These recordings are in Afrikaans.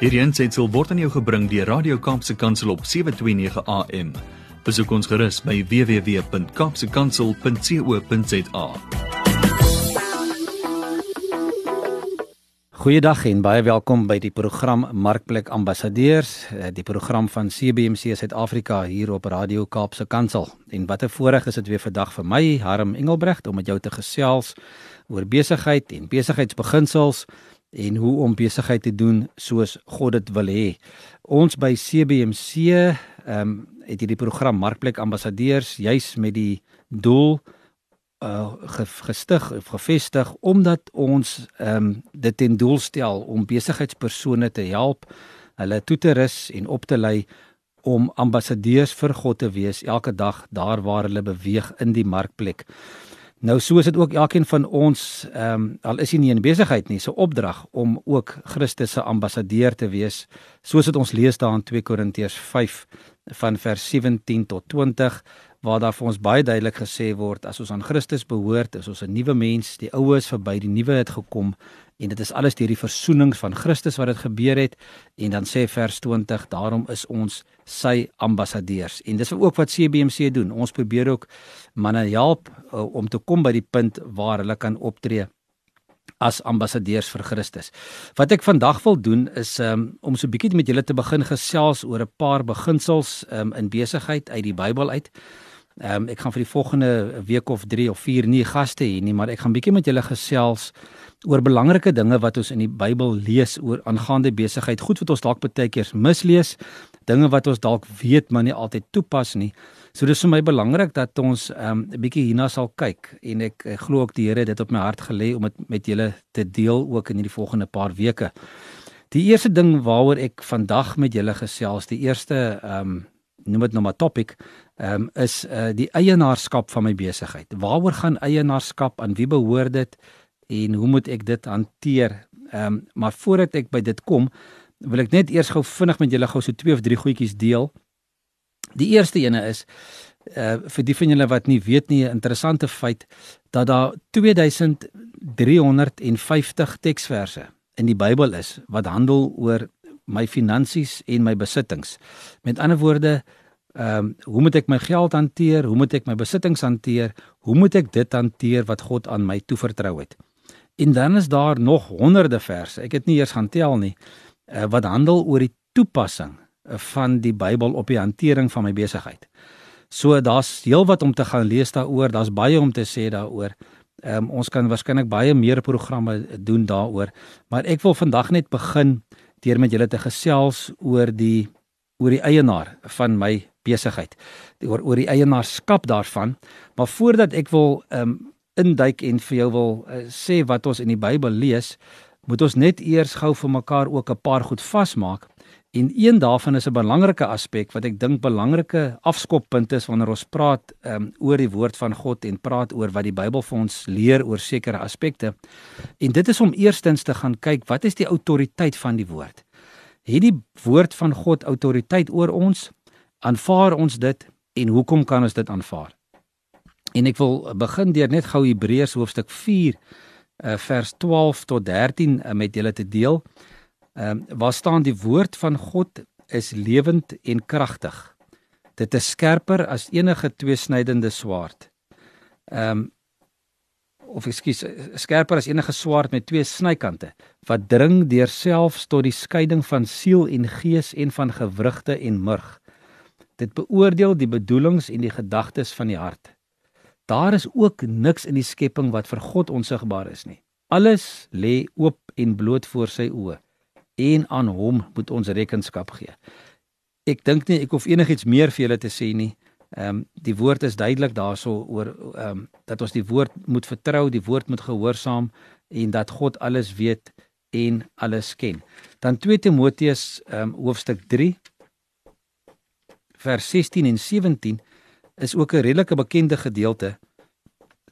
Hierdie aanseit word aan jou gebring deur Radio Kaapse Kansel op 7:29 AM. Besoek ons gerus by www.kapsekansel.co.za. Goeiedag en baie welkom by die program Markplek Ambassadeurs, eh, die program van CBC Suid-Afrika hier op Radio Kaapse Kansel. En wat 'n voorreg is dit weer vandag vir my, Harm Engelbrecht, om met jou te gesels oor besigheid en besigheidsbeginsels en hoe om besigheid te doen soos God dit wil hê. Ons by CBC ehm um, het hierdie program Markplek Ambassadeurs juis met die doel uh gestig of gevestig omdat ons ehm um, dit ten doel stel om besigheidspersone te help, hulle toe te rus en op te lei om ambassadeurs vir God te wees elke dag daar waar hulle beweeg in die markplek. Nou so is dit ook elkeen van ons ehm um, al is hy nie in besigheid nie, se opdrag om ook Christus se ambassadeur te wees, soos dit ons lees daar in 2 Korintiërs 5 van vers 17 tot 20 waar daar vir ons baie duidelik gesê word as ons aan Christus behoort, is ons 'n nuwe mens, die ou is verby, die nuwe het gekom en dit is alles deur die versoening van Christus wat dit gebeur het en dan sê vers 20 daarom is ons sy ambassadeurs en dis ook wat CBC doen ons probeer ook manne help uh, om te kom by die punt waar hulle kan optree as ambassadeurs vir Christus. Wat ek vandag wil doen is um, om so 'n bietjie met julle te begin gesels oor 'n paar beginsels um, in besigheid uit die Bybel uit. Ehm um, ek gaan vir die volgende week of 3 of 4 nie gaste hier nie, maar ek gaan bietjie met julle gesels oor belangrike dinge wat ons in die Bybel lees oor aangaande besigheid. Goed wat ons dalk baie keer mislees, dinge wat ons dalk weet maar nie altyd toepas nie. So dis vir my belangrik dat ons ehm, 'n um, bietjie hierna sal kyk en ek, ek glo ook die Here het dit op my hart gelê om dit met julle te deel ook in hierdie volgende paar weke. Die eerste ding waaroor ek vandag met julle gesels, die eerste ehm um, noem dit nou maar topic, ehm um, is uh die eienaarskap van my besigheid. Waaroor gaan eienaarskap aan wie behoort dit en hoe moet ek dit hanteer? Ehm um, maar voordat ek by dit kom, wil ek net eers gou vinnig met julle gou so twee of drie goedjies deel. Die eerste ene is uh vir die van julle wat nie weet nie, 'n interessante feit dat daar 2350 teksverse in die Bybel is wat handel oor my finansies en my besittings. Met ander woorde, ehm um, hoe moet ek my geld hanteer? Hoe moet ek my besittings hanteer? Hoe moet ek dit hanteer wat God aan my toevertrou het? En dan is daar nog honderde verse. Ek het nie eers gaan tel nie uh, wat handel oor die toepassing uh, van die Bybel op die hantering van my besigheid. So daar's heelwat om te gaan lees daaroor. Daar's baie om te sê daaroor. Ehm um, ons kan waarskynlik baie meer programme doen daaroor, maar ek wil vandag net begin deur met julle te gesels oor die oor die eienaar van my besigheid oor oor die eienaarskap daarvan maar voordat ek wil um, induik en vir jou wil uh, sê wat ons in die Bybel lees moet ons net eers gou vir mekaar ook 'n paar goed vasmaak. En een daarvan is 'n belangrike aspek wat ek dink belangrike afskoppunt is wanneer ons praat um, oor die woord van God en praat oor wat die Bybel vir ons leer oor sekere aspekte. En dit is om eerstens te gaan kyk wat is die autoriteit van die woord? Het die woord van God autoriteit oor ons? Aanvaar ons dit? En hoekom kan ons dit aanvaar? En ek wil begin deur net gou Hebreërs hoofstuk 4 uh, vers 12 tot 13 uh, met julle te deel. Ehm uh, waar staan die woord van God is lewend en kragtig. Dit is skerper as enige tweesnydende swaard. Ehm um, of ekskuus skerper as enige swaard met twee snykante wat dring deur selfs tot die skeiding van siel en gees en van gewrigte en murg Dit beoordeel die bedoelings en die gedagtes van die hart. Daar is ook niks in die skepping wat vir God onsigbaar is nie. Alles lê oop en bloot voor sy oë en aan hom moet ons rekenskap gee. Ek dink nie ek hoef enigiets meer vir julle te sê nie. Ehm um, die woord is duidelik daarso oor ehm um, dat ons die woord moet vertrou, die woord moet gehoorsaam en dat God alles weet en alles ken. Dan 2 Timoteus ehm um, hoofstuk vers 16 en 17 is ook 'n redelike bekende gedeelte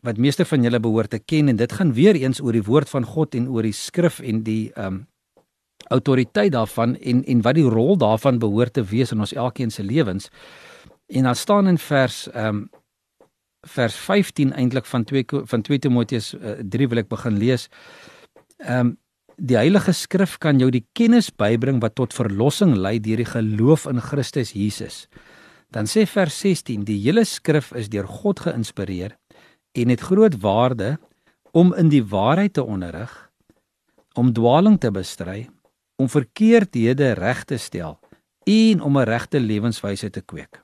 wat meeste van julle behoort te ken en dit gaan weer eens oor die woord van God en oor die skrif en die ehm um, autoriteit daarvan en en wat die rol daarvan behoort te wees in ons elkeen se lewens. En daar staan in vers ehm um, vers 15 eintlik van 2 van 2 Timoteus uh, 3 wil ek begin lees. Ehm um, die Heilige Skrif kan jou die kennis bybring wat tot verlossing lei deur die geloof in Christus Jesus. Dan sê vers 16: Die hele skrif is deur God geïnspireer en het groot waarde om in die waarheid te onderrig, om dwaaling te bestry, om verkeerdhede reg te stel en om 'n regte lewenswyse te kweek,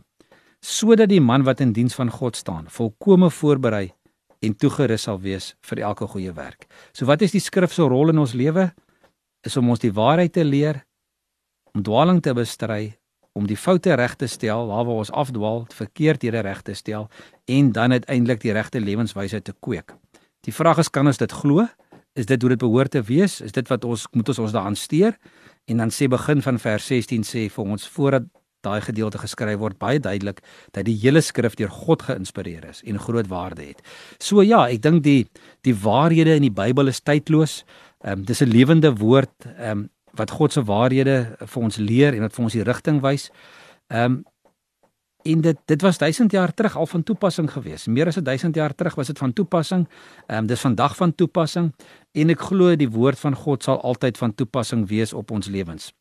sodat die man wat in diens van God staan, volkome voorberei en toegerus sal wees vir elke goeie werk. So wat is die skrif se rol in ons lewe? Is om ons die waarheid te leer, om dwaaling te bestry, om die foute reg te stel waar waar ons afdwaal, verkeerdhede reg te stel en dan uiteindelik die regte lewenswyse te kweek. Die vraag is kan ons dit glo? Is dit hoe dit behoort te wees? Is dit wat ons moet ons ons daaraan steur? En dan sê begin van vers 16 sê vir ons voordat daai gedeelte geskryf word baie duidelik dat die hele skrif deur God geïnspireer is en groot waarde het. So ja, ek dink die die waarhede in die Bybel is tydloos. Ehm um, dis 'n lewende woord. Ehm um, wat God se waarhede vir ons leer en wat vir ons die rigting wys. Ehm um, en dit dit was 1000 jaar terug al van toepassing gewees. Meer as 1000 jaar terug was dit van toepassing. Ehm um, dis vandag van toepassing en ek glo die woord van God sal altyd van toepassing wees op ons lewens.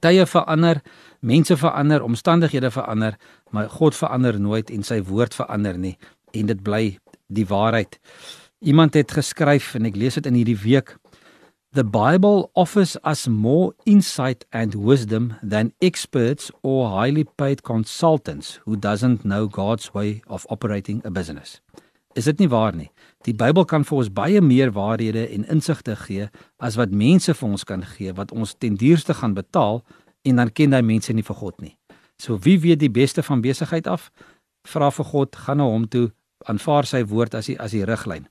Tye verander, mense verander, omstandighede verander, maar God verander nooit en sy woord verander nie en dit bly die waarheid. Iemand het geskryf en ek lees dit in hierdie week The Bible offers us more insight and wisdom than experts or highly paid consultants who doesn't know God's way of operating a business. Is dit nie waar nie? Die Bybel kan vir ons baie meer waarhede en insigte gee as wat mense vir ons kan gee wat ons ten duurste gaan betaal en dan ken daai mense nie vir God nie. So wie weet die beste van besigheid af? Vra vir God, gaan na hom toe, aanvaar sy woord as die as die riglyn.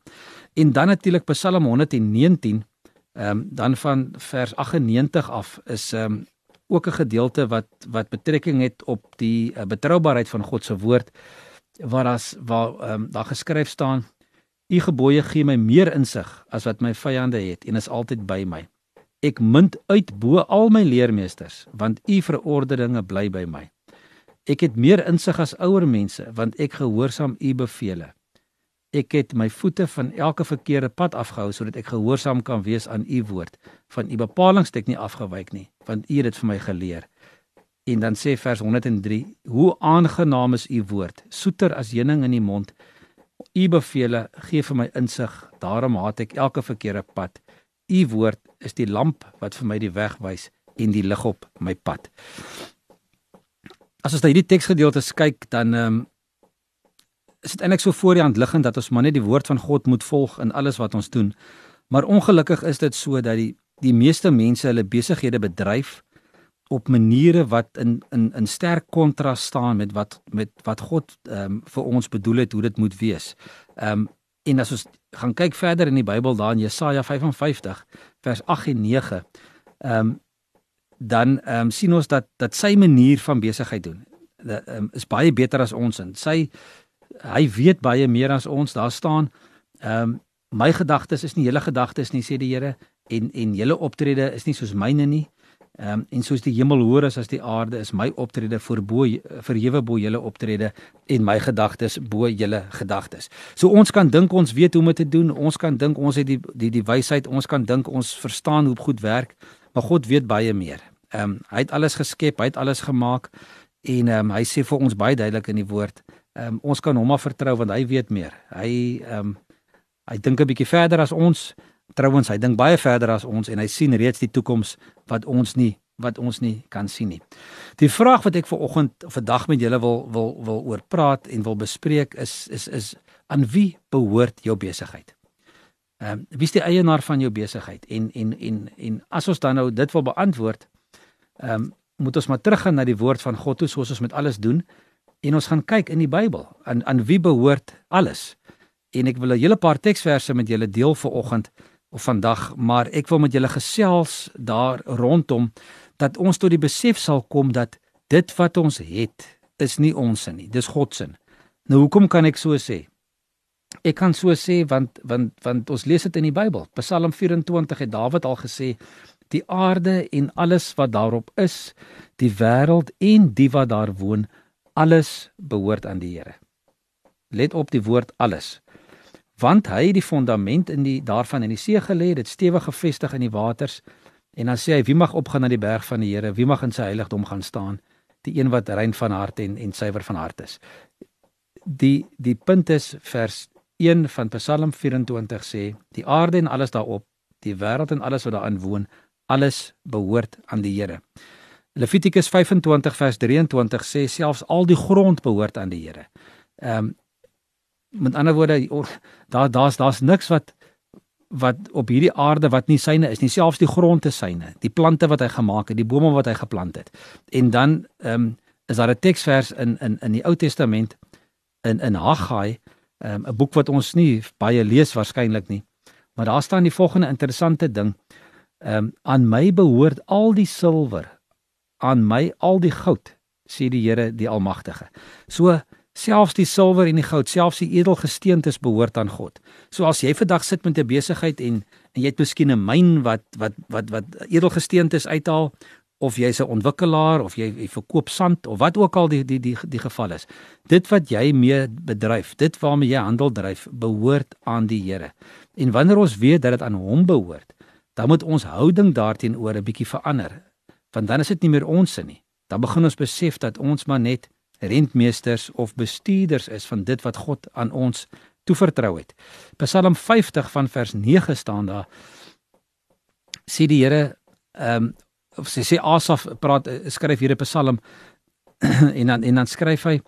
En dan natuurlik Psalm 119 Ehm um, dan van vers 98 af is ehm um, ook 'n gedeelte wat wat betrekking het op die uh, betroubaarheid van God se woord waar daar's waar ehm um, daar geskryf staan U gebooie gee my meer insig as wat my vyande het en is altyd by my. Ek munt uit bo al my leermeesters want U verordeninge bly by my. Ek het meer insig as ouer mense want ek gehoorsaam U beveelings ek het my voete van elke verkeerde pad afgehou sodat ek gehoorsaam kan wees aan u woord. Van u bepalinge het ek nie afgewyk nie, want u het dit vir my geleer. En dan sê vers 103: Hoe aangenaam is u woord, soeter as heuning in die mond. U bevele gee vir my insig, daarom haat ek elke verkeerde pad. U woord is die lamp wat vir my die weg wys en die lig op my pad. As ons na hierdie teksgedeelte kyk, dan ehm um, is dit eintlik so voor die hand liggend dat ons maar net die woord van God moet volg in alles wat ons doen. Maar ongelukkig is dit so dat die die meeste mense hulle besighede bedryf op maniere wat in in in sterk kontras staan met wat met wat God ehm um, vir ons bedoel het hoe dit moet wees. Ehm um, en as ons gaan kyk verder in die Bybel daar in Jesaja 55 vers 8 en 9 ehm um, dan ehm um, sien ons dat dat sy manier van besigheid doen dat um, is baie beter as ons en sy hy weet baie meer as ons daar staan. Ehm um, my gedagtes is nie julle gedagtes nie sê die Here en en julle optrede is nie soos myne nie. Ehm um, en soos die hemel hoër is as die aarde is my optrede voorbo verhewe bo julle optrede en my gedagtes bo julle gedagtes. So ons kan dink ons weet hoe om dit te doen. Ons kan dink ons het die die die wysheid. Ons kan dink ons verstaan hoe goed werk, maar God weet baie meer. Ehm um, hy het alles geskep, hy het alles gemaak en ehm um, hy sê vir ons baie duidelik in die woord Um, ons kan hom maar vertrou want hy weet meer. Hy ehm um, hy dink 'n bietjie verder as ons. Trouwens, hy dink baie verder as ons en hy sien reeds die toekoms wat ons nie wat ons nie kan sien nie. Die vraag wat ek vir oggend of vandag met julle wil wil wil oor praat en wil bespreek is is is aan wie behoort jou besigheid? Ehm um, wie is die eienaar van jou besigheid? En en en en as ons dan nou dit wil beantwoord, ehm um, moet ons maar teruggaan na die woord van God toe soos ons met alles doen en ons gaan kyk in die Bybel aan aan wie behoort alles. En ek wil 'n hele paar teksverse met julle deel vir oggend of vandag, maar ek wil met julle gesels daar rondom dat ons tot die besef sal kom dat dit wat ons het is nie ons nie, dis God se. Nou hoekom kan ek so sê? Ek kan so sê want want want ons lees dit in die Bybel. Psalm 24 het Dawid al gesê die aarde en alles wat daarop is, die wêreld en die wat daar woon, alles behoort aan die Here. Let op die woord alles. want hy het die fondament in die daarvan in die see gelê, dit stewig gefestig in die waters. En dan sê hy wie mag opgaan na die berg van die Here, wie mag in sy heiligdom gaan staan? Die een wat rein van hart en en suiwer van hart is. Die die punt is vers 1 van Psalm 24 sê die aarde en alles daarop, die wêreld en alles wat daarin woon, alles behoort aan die Here. Levitikus 25 vers 23 sê selfs al die grond behoort aan die Here. Ehm um, met ander woorde daar daar's daar's niks wat wat op hierdie aarde wat nie syne is nie, selfs die grond is syne, die plante wat hy gemaak het, die bome wat hy geplant het. En dan ehm um, is daar 'n teksvers in in in die Ou Testament in in Haggai, ehm um, 'n boek wat ons nie baie lees waarskynlik nie. Maar daar staan die volgende interessante ding. Ehm um, aan my behoort al die silwer, aan my al die goud, sê die Here die Almagtige. So selfs die silwer en die goud, selfs die edelgesteentes behoort aan God. So as jy vandag sit met 'n besigheid en en jy het miskien 'n myn wat wat wat wat edelgesteentes uithaal of jy's 'n ontwikkelaar of jy, jy verkoop sand of wat ook al die die die die geval is. Dit wat jy mee bedryf, dit waarmee jy handel dryf, behoort aan die Here. En wanneer ons weet dat dit aan hom behoort, dan moet ons houding daarteenoor 'n bietjie verander. Want dan is dit nie meer ons se nie. Dan begin ons besef dat ons maar net rentmeesters of bestuurders is van dit wat God aan ons toevertrou het. Psalm 50 van vers 9 staan daar sê die Here ehm um, of sê sê Asaf praat skryf hier 'n Psalm en dan en dan skryf hy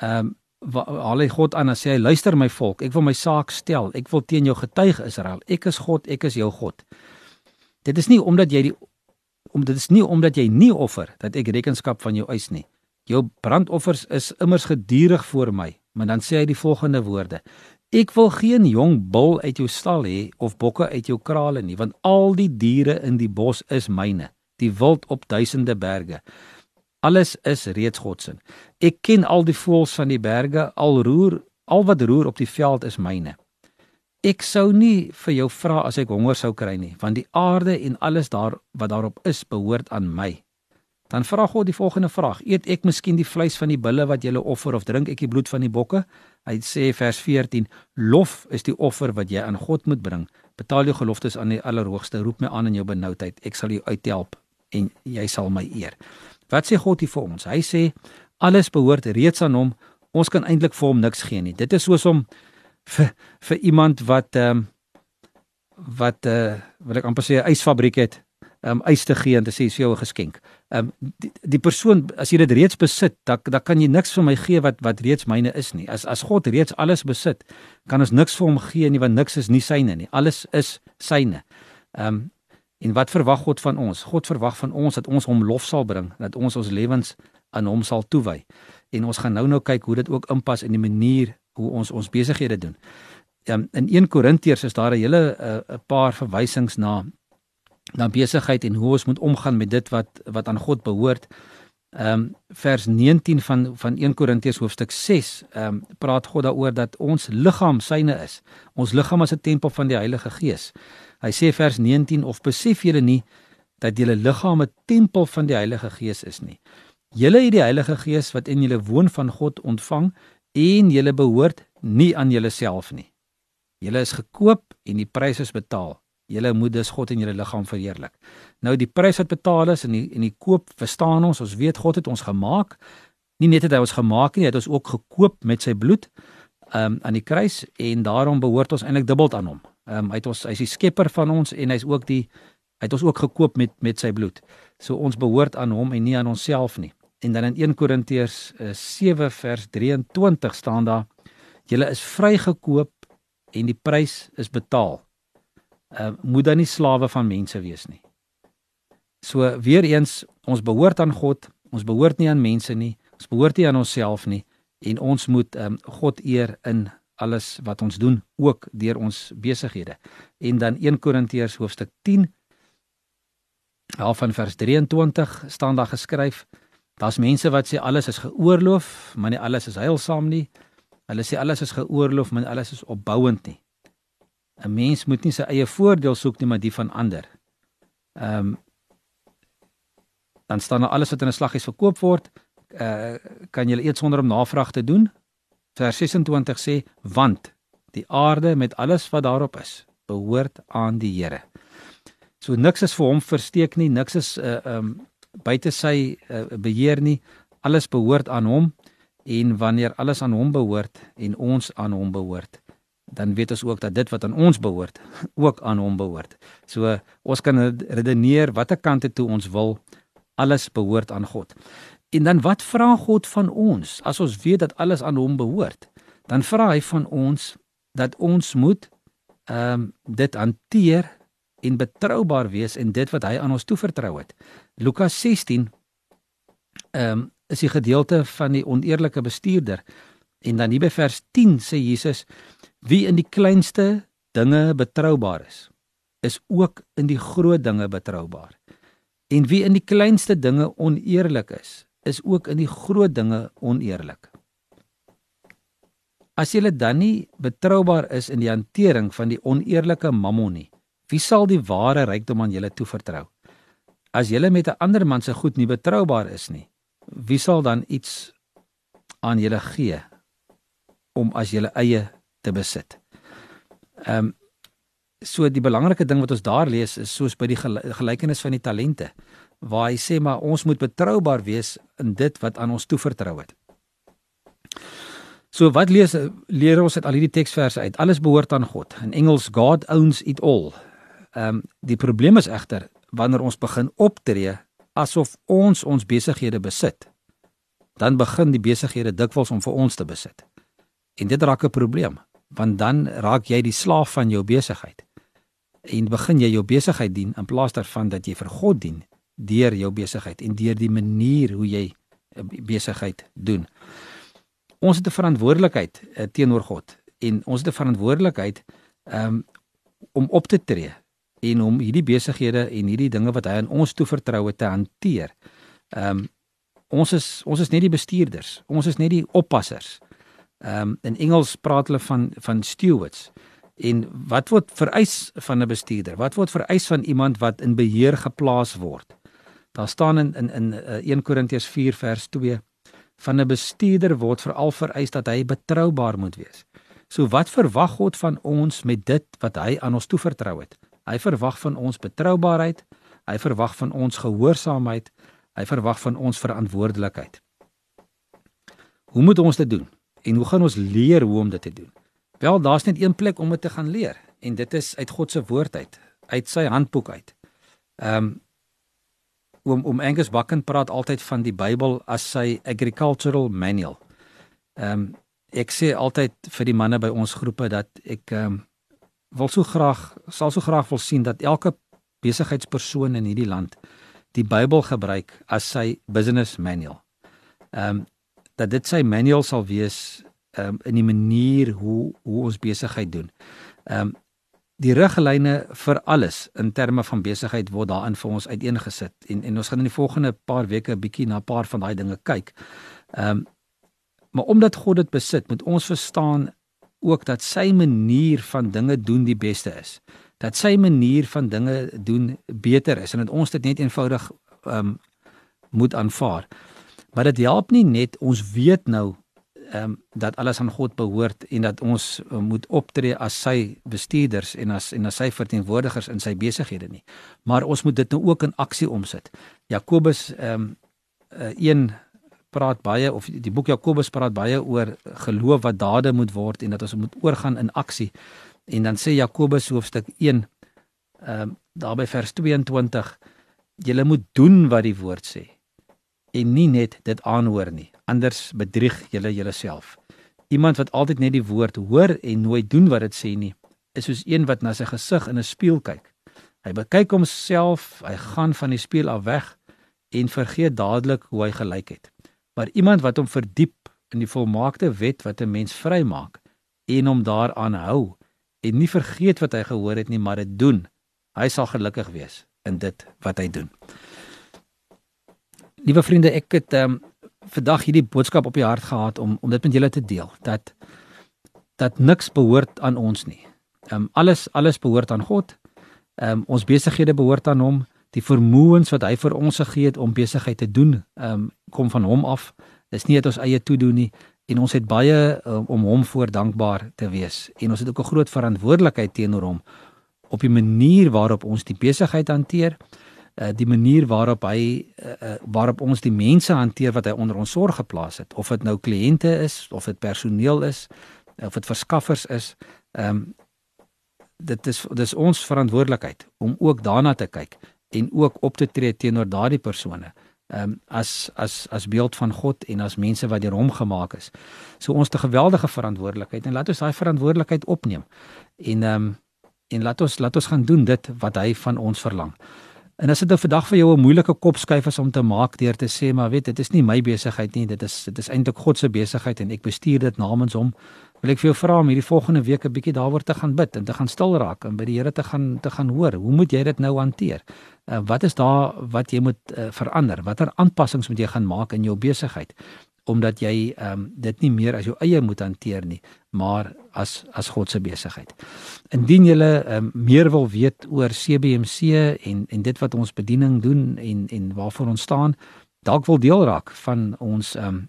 ehm um, haal hy God aan en sê hy luister my volk ek wil my saak stel ek wil teen jou getuig Israel ek is God ek is jou God dit is nie omdat jy die om dit is nie omdat jy nie offer dat ek rekenskap van jou eis nie jou brandoffers is immers gedurig voor my maar dan sê hy die volgende woorde ek wil geen jong bul uit jou stal hê of bokke uit jou krale nie want al die diere in die bos is myne die wild op duisende berge Alles is reeds God se. Ek ken al die voëls van die berge, al roer, al wat roer op die veld is myne. Ek sou nie vir jou vra as ek honger sou kry nie, want die aarde en alles daar wat daarop is behoort aan my. Dan vra God die volgende vraag: Eet ek miskien die vleis van die bulle wat jy offer of drink ek die bloed van die bokke? Hy sê vers 14: Lof is die offer wat jy aan God moet bring. Betaal jou geloftes aan die Allerhoogste, roep my aan in jou benoudheid, ek sal jou uithelp en jy sal my eer. Wat sê God hier vir ons? Hy sê alles behoort reeds aan hom. Ons kan eintlik vir hom niks gee nie. Dit is soos om vir vir iemand wat ehm um, wat uh wat ek amper sê 'n ysfabriek het, ehm um, ys te gee en te sê is jou 'n geskenk. Ehm um, die, die persoon as jy dit reeds besit, dan dan kan jy niks vir my gee wat wat reeds myne is nie. As as God reeds alles besit, kan ons niks vir hom gee nie want niks is nie syne nie. Alles is syne. Ehm um, En wat verwag God van ons? God verwag van ons dat ons hom lof sal bring, dat ons ons lewens aan hom sal toewy. En ons gaan nou-nou kyk hoe dit ook inpas in die manier hoe ons ons besighede doen. Um, in 1 Korintiërs is daar 'n hele eh, 'n uh, paar verwysings na na besigheid en hoe ons moet omgaan met dit wat wat aan God behoort. Ehm um, vers 19 van van 1 Korintiërs hoofstuk 6 ehm um, praat God daaroor dat ons liggaam syne is. Ons liggaam is 'n tempel van die Heilige Gees. Hy sê vers 19 of besef julle nie dat julle liggaam 'n tempel van die Heilige Gees is nie. Julle het die Heilige Gees wat in julle woon van God ontvang en julle behoort nie aan julleself nie. Julle is gekoop en die prys is betaal. Julle moet dus God in julle liggaam verheerlik. Nou die prys wat betaal is en die en die koop verstaan ons, ons weet God het ons gemaak. Nie net het hy ons gemaak nie, hy het ons ook gekoop met sy bloed um, aan die kruis en daarom behoort ons eintlik dubbel aan hom. Ehm um, hy het ons hy's die skepper van ons en hy's ook die hy het ons ook gekoop met met sy bloed. So ons behoort aan hom en nie aan onsself nie. En dan in 1 Korintiërs uh, 7 vers 23 staan daar: Julle is vrygekoop en die prys is betaal. Uh, moet dan nie slawe van mense wees nie. So weer eens, ons behoort aan God, ons behoort nie aan mense nie, ons behoort nie aan onsself nie en ons moet um, God eer in alles wat ons doen ook deur ons besighede. En dan 1 Korintiërs hoofstuk 10 half van vers 23 staan daar geskryf: Daar's mense wat sê alles is geoorloof, maar nie alles is heilsaam nie. Hulle sê alles is geoorloof, maar alles is opbouend nie. 'n Mens moet nie sy eie voordeel soek nie, maar die van ander. Ehm um, dan staan daar alles wat in 'n slaghuis verkoop word, uh, kan jy eet sonder om navraag te doen vers 26 sê want die aarde met alles wat daarop is, behoort aan die Here. So niks is vir hom versteek nie, niks is uh um buite sy uh, beheer nie. Alles behoort aan hom en wanneer alles aan hom behoort en ons aan hom behoort, dan weet ons ook dat dit wat aan ons behoort ook aan hom behoort. So ons kan redeneer watter kant toe ons wil, alles behoort aan God. En dan wat vra God van ons as ons weet dat alles aan hom behoort? Dan vra hy van ons dat ons moet ehm um, dit hanteer en betroubaar wees in dit wat hy aan ons toevertrou het. Lukas 16 ehm um, is die gedeelte van die oneerlike bestuurder en dan hier by vers 10 sê Jesus wie in die kleinste dinge betroubaar is is ook in die groot dinge betroubaar. En wie in die kleinste dinge oneerlik is, is ook in die groot dinge oneerlik. As jy dan nie betroubaar is in die hantering van die oneerlike mammon nie, wie sal die ware rykdom aan julle toevertrou? As jy met 'n ander man se goed nie betroubaar is nie, wie sal dan iets aan julle gee om as julle eie te besit? Ehm um, so die belangrike ding wat ons daar lees is soos by die gelykenis van die talente waar hy sê maar ons moet betroubaar wees in dit wat aan ons toevertrou het. So wat lees leer ons uit al hierdie teksverse uit? Alles behoort aan God. In Engels God owns it all. Ehm um, die probleem is egter wanneer ons begin optree asof ons ons besighede besit. Dan begin die besighede dikwels om vir ons te besit. En dit raak 'n probleem, want dan raak jy die slaaf van jou besigheid. En begin jy jou besigheid dien in plaas daarvan dat jy vir God dien deur jou besigheid en deur die manier hoe jy eh, besigheid doen. Ons het 'n verantwoordelikheid uh, teenoor God en ons het 'n verantwoordelikheid um, om op te tree en om hierdie besighede en hierdie dinge wat hy aan ons toevertrou het te hanteer. Ehm um, ons is ons is net die bestuurders. Ons is net die oppassers. Ehm um, in Engels praat hulle van van stewards. En wat word vereis van 'n bestuurder? Wat word vereis van iemand wat in beheer geplaas word? Daar staan in in in 1 eh, Korintiërs 4 vers 2 van 'n bestuurder word veral vereis dat hy betroubaar moet wees. So wat verwag God van ons met dit wat hy aan ons toevertrou het? Hy verwag van ons betroubaarheid, hy verwag van ons gehoorsaamheid, hy verwag van ons verantwoordelikheid. Hoe moet ons dit doen? En hoe gaan ons leer hoe om dit te doen? Wel, daar's net een plek om dit te gaan leer en dit is uit God se woord uit, uit sy handboek uit. Ehm um, oom oom Angus Bakken praat altyd van die Bybel as sy agricultural manual. Ehm um, ek sê altyd vir die manne by ons groepe dat ek ehm um, wil so graag sal so graag wil sien dat elke besigheidspersoon in hierdie land die Bybel gebruik as sy business manual. Ehm um, dat dit sy manual sal wees ehm um, in die manier hoe hoe ons besigheid doen. Ehm um, die riglyne vir alles in terme van besigheid word daarin vir ons uiteengesit en en ons gaan in die volgende paar weke 'n bietjie na 'n paar van daai dinge kyk. Ehm um, maar omdat God dit besit, moet ons verstaan ook dat sy manier van dinge doen die beste is. Dat sy manier van dinge doen beter is en dat ons dit net eenvoudig ehm um, moet aanvaar. Maar dit help nie net ons weet nou ehm um, dat alles aan God behoort en dat ons uh, moet optree as sy bestuurders en as en as sy verteenwoordigers in sy besighede nie. Maar ons moet dit nou ook in aksie omsit. Jakobus ehm um, uh, 1 praat baie of die boek Jakobus praat baie oor geloof wat dade moet word en dat ons moet oorgaan in aksie. En dan sê Jakobus hoofstuk 1 ehm um, daarby vers 22 julle moet doen wat die woord sê en nie net dit aanhoor nie anders bedrieg julle julleself. Iemand wat altyd net die woord hoor en nooit doen wat dit sê nie, is soos een wat na sy gesig in 'n spieël kyk. Hy bekyk homself, hy gaan van die spieël af weg en vergeet dadelik hoe hy gelyk het. Maar iemand wat hom verdiep in die volmaakte wet wat 'n mens vrymaak en hom daaraan hou en nie vergeet wat hy gehoor het nie, maar dit doen, hy sal gelukkig wees in dit wat hy doen. Liewe vriende, ek het um, vandag hierdie boodskap op die hart gehad om om dit met julle te deel dat dat niks behoort aan ons nie. Ehm um, alles alles behoort aan God. Ehm um, ons besighede behoort aan hom. Die vermoëns wat hy vir ons gegee het om besigheid te doen, ehm um, kom van hom af. Dis nie uit ons eie toe doen nie en ons het baie um, om hom voor dankbaar te wees en ons het ook 'n groot verantwoordelikheid teenoor hom op die manier waarop ons die besigheid hanteer uh, die manier waarop hy uh, uh, waarop ons die mense hanteer wat hy onder ons sorg geplaas het of dit nou kliënte is of dit personeel is of dit verskaffers is ehm um, dit is dis ons verantwoordelikheid om ook daarna te kyk en ook op te tree teenoor daardie persone ehm um, as as as beeld van God en as mense wat deur hom gemaak is. So ons 'n geweldige verantwoordelikheid en laat ons daai verantwoordelikheid opneem. En ehm um, en laat ons laat ons gaan doen dit wat hy van ons verlang. En as dit nou vandag vir jou 'n moeilike kopskuif is om te maak deur te sê maar weet dit is nie my besigheid nie, dit is dit is eintlik God se besigheid en ek bestuur dit namens hom wil ek vir jou vra om hierdie volgende week 'n bietjie daaroor te gaan bid en te gaan stil raak en by die Here te gaan te gaan hoor. Hoe moet jy dit nou hanteer? Uh, wat is daar wat jy moet uh, verander? Watter aanpassings moet jy gaan maak in jou besigheid? omdat jy um, dit nie meer as jou eie moet hanteer nie, maar as as God se besigheid. Indien jy ehm um, meer wil weet oor CBMC en en dit wat ons bediening doen en en waarvoor ons staan, dalk wil deel raak van ons ehm um,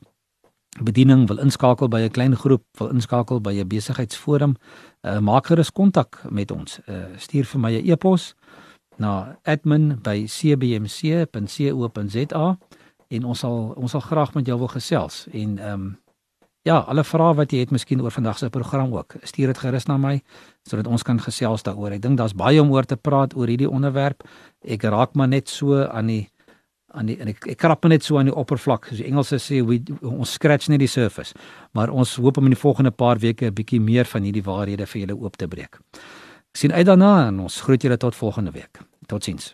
bediening wil inskakel by 'n klein groep, wil inskakel by 'n besigheidsforum, uh, maak gerus kontak met ons. Uh, stuur vir my 'n e-pos na admin@cbmc.co.za en ons sal ons sal graag met jou wil gesels en ehm um, ja, alle vrae wat jy het miskien oor vandag se program ook, stuur dit gerus na my sodat ons kan gesels daaroor. Ek dink daar's baie om oor te praat oor hierdie onderwerp. Ek raak maar net so aan die aan die en ek, ek krap net so aan die oppervlak. Soos die Engelse sê, we, ons scratch net die surface. Maar ons hoop om in die volgende paar weke 'n bietjie meer van hierdie waarhede vir julle oop te breek. Ek sien uit daarna en ons groet julle tot volgende week. Totsiens.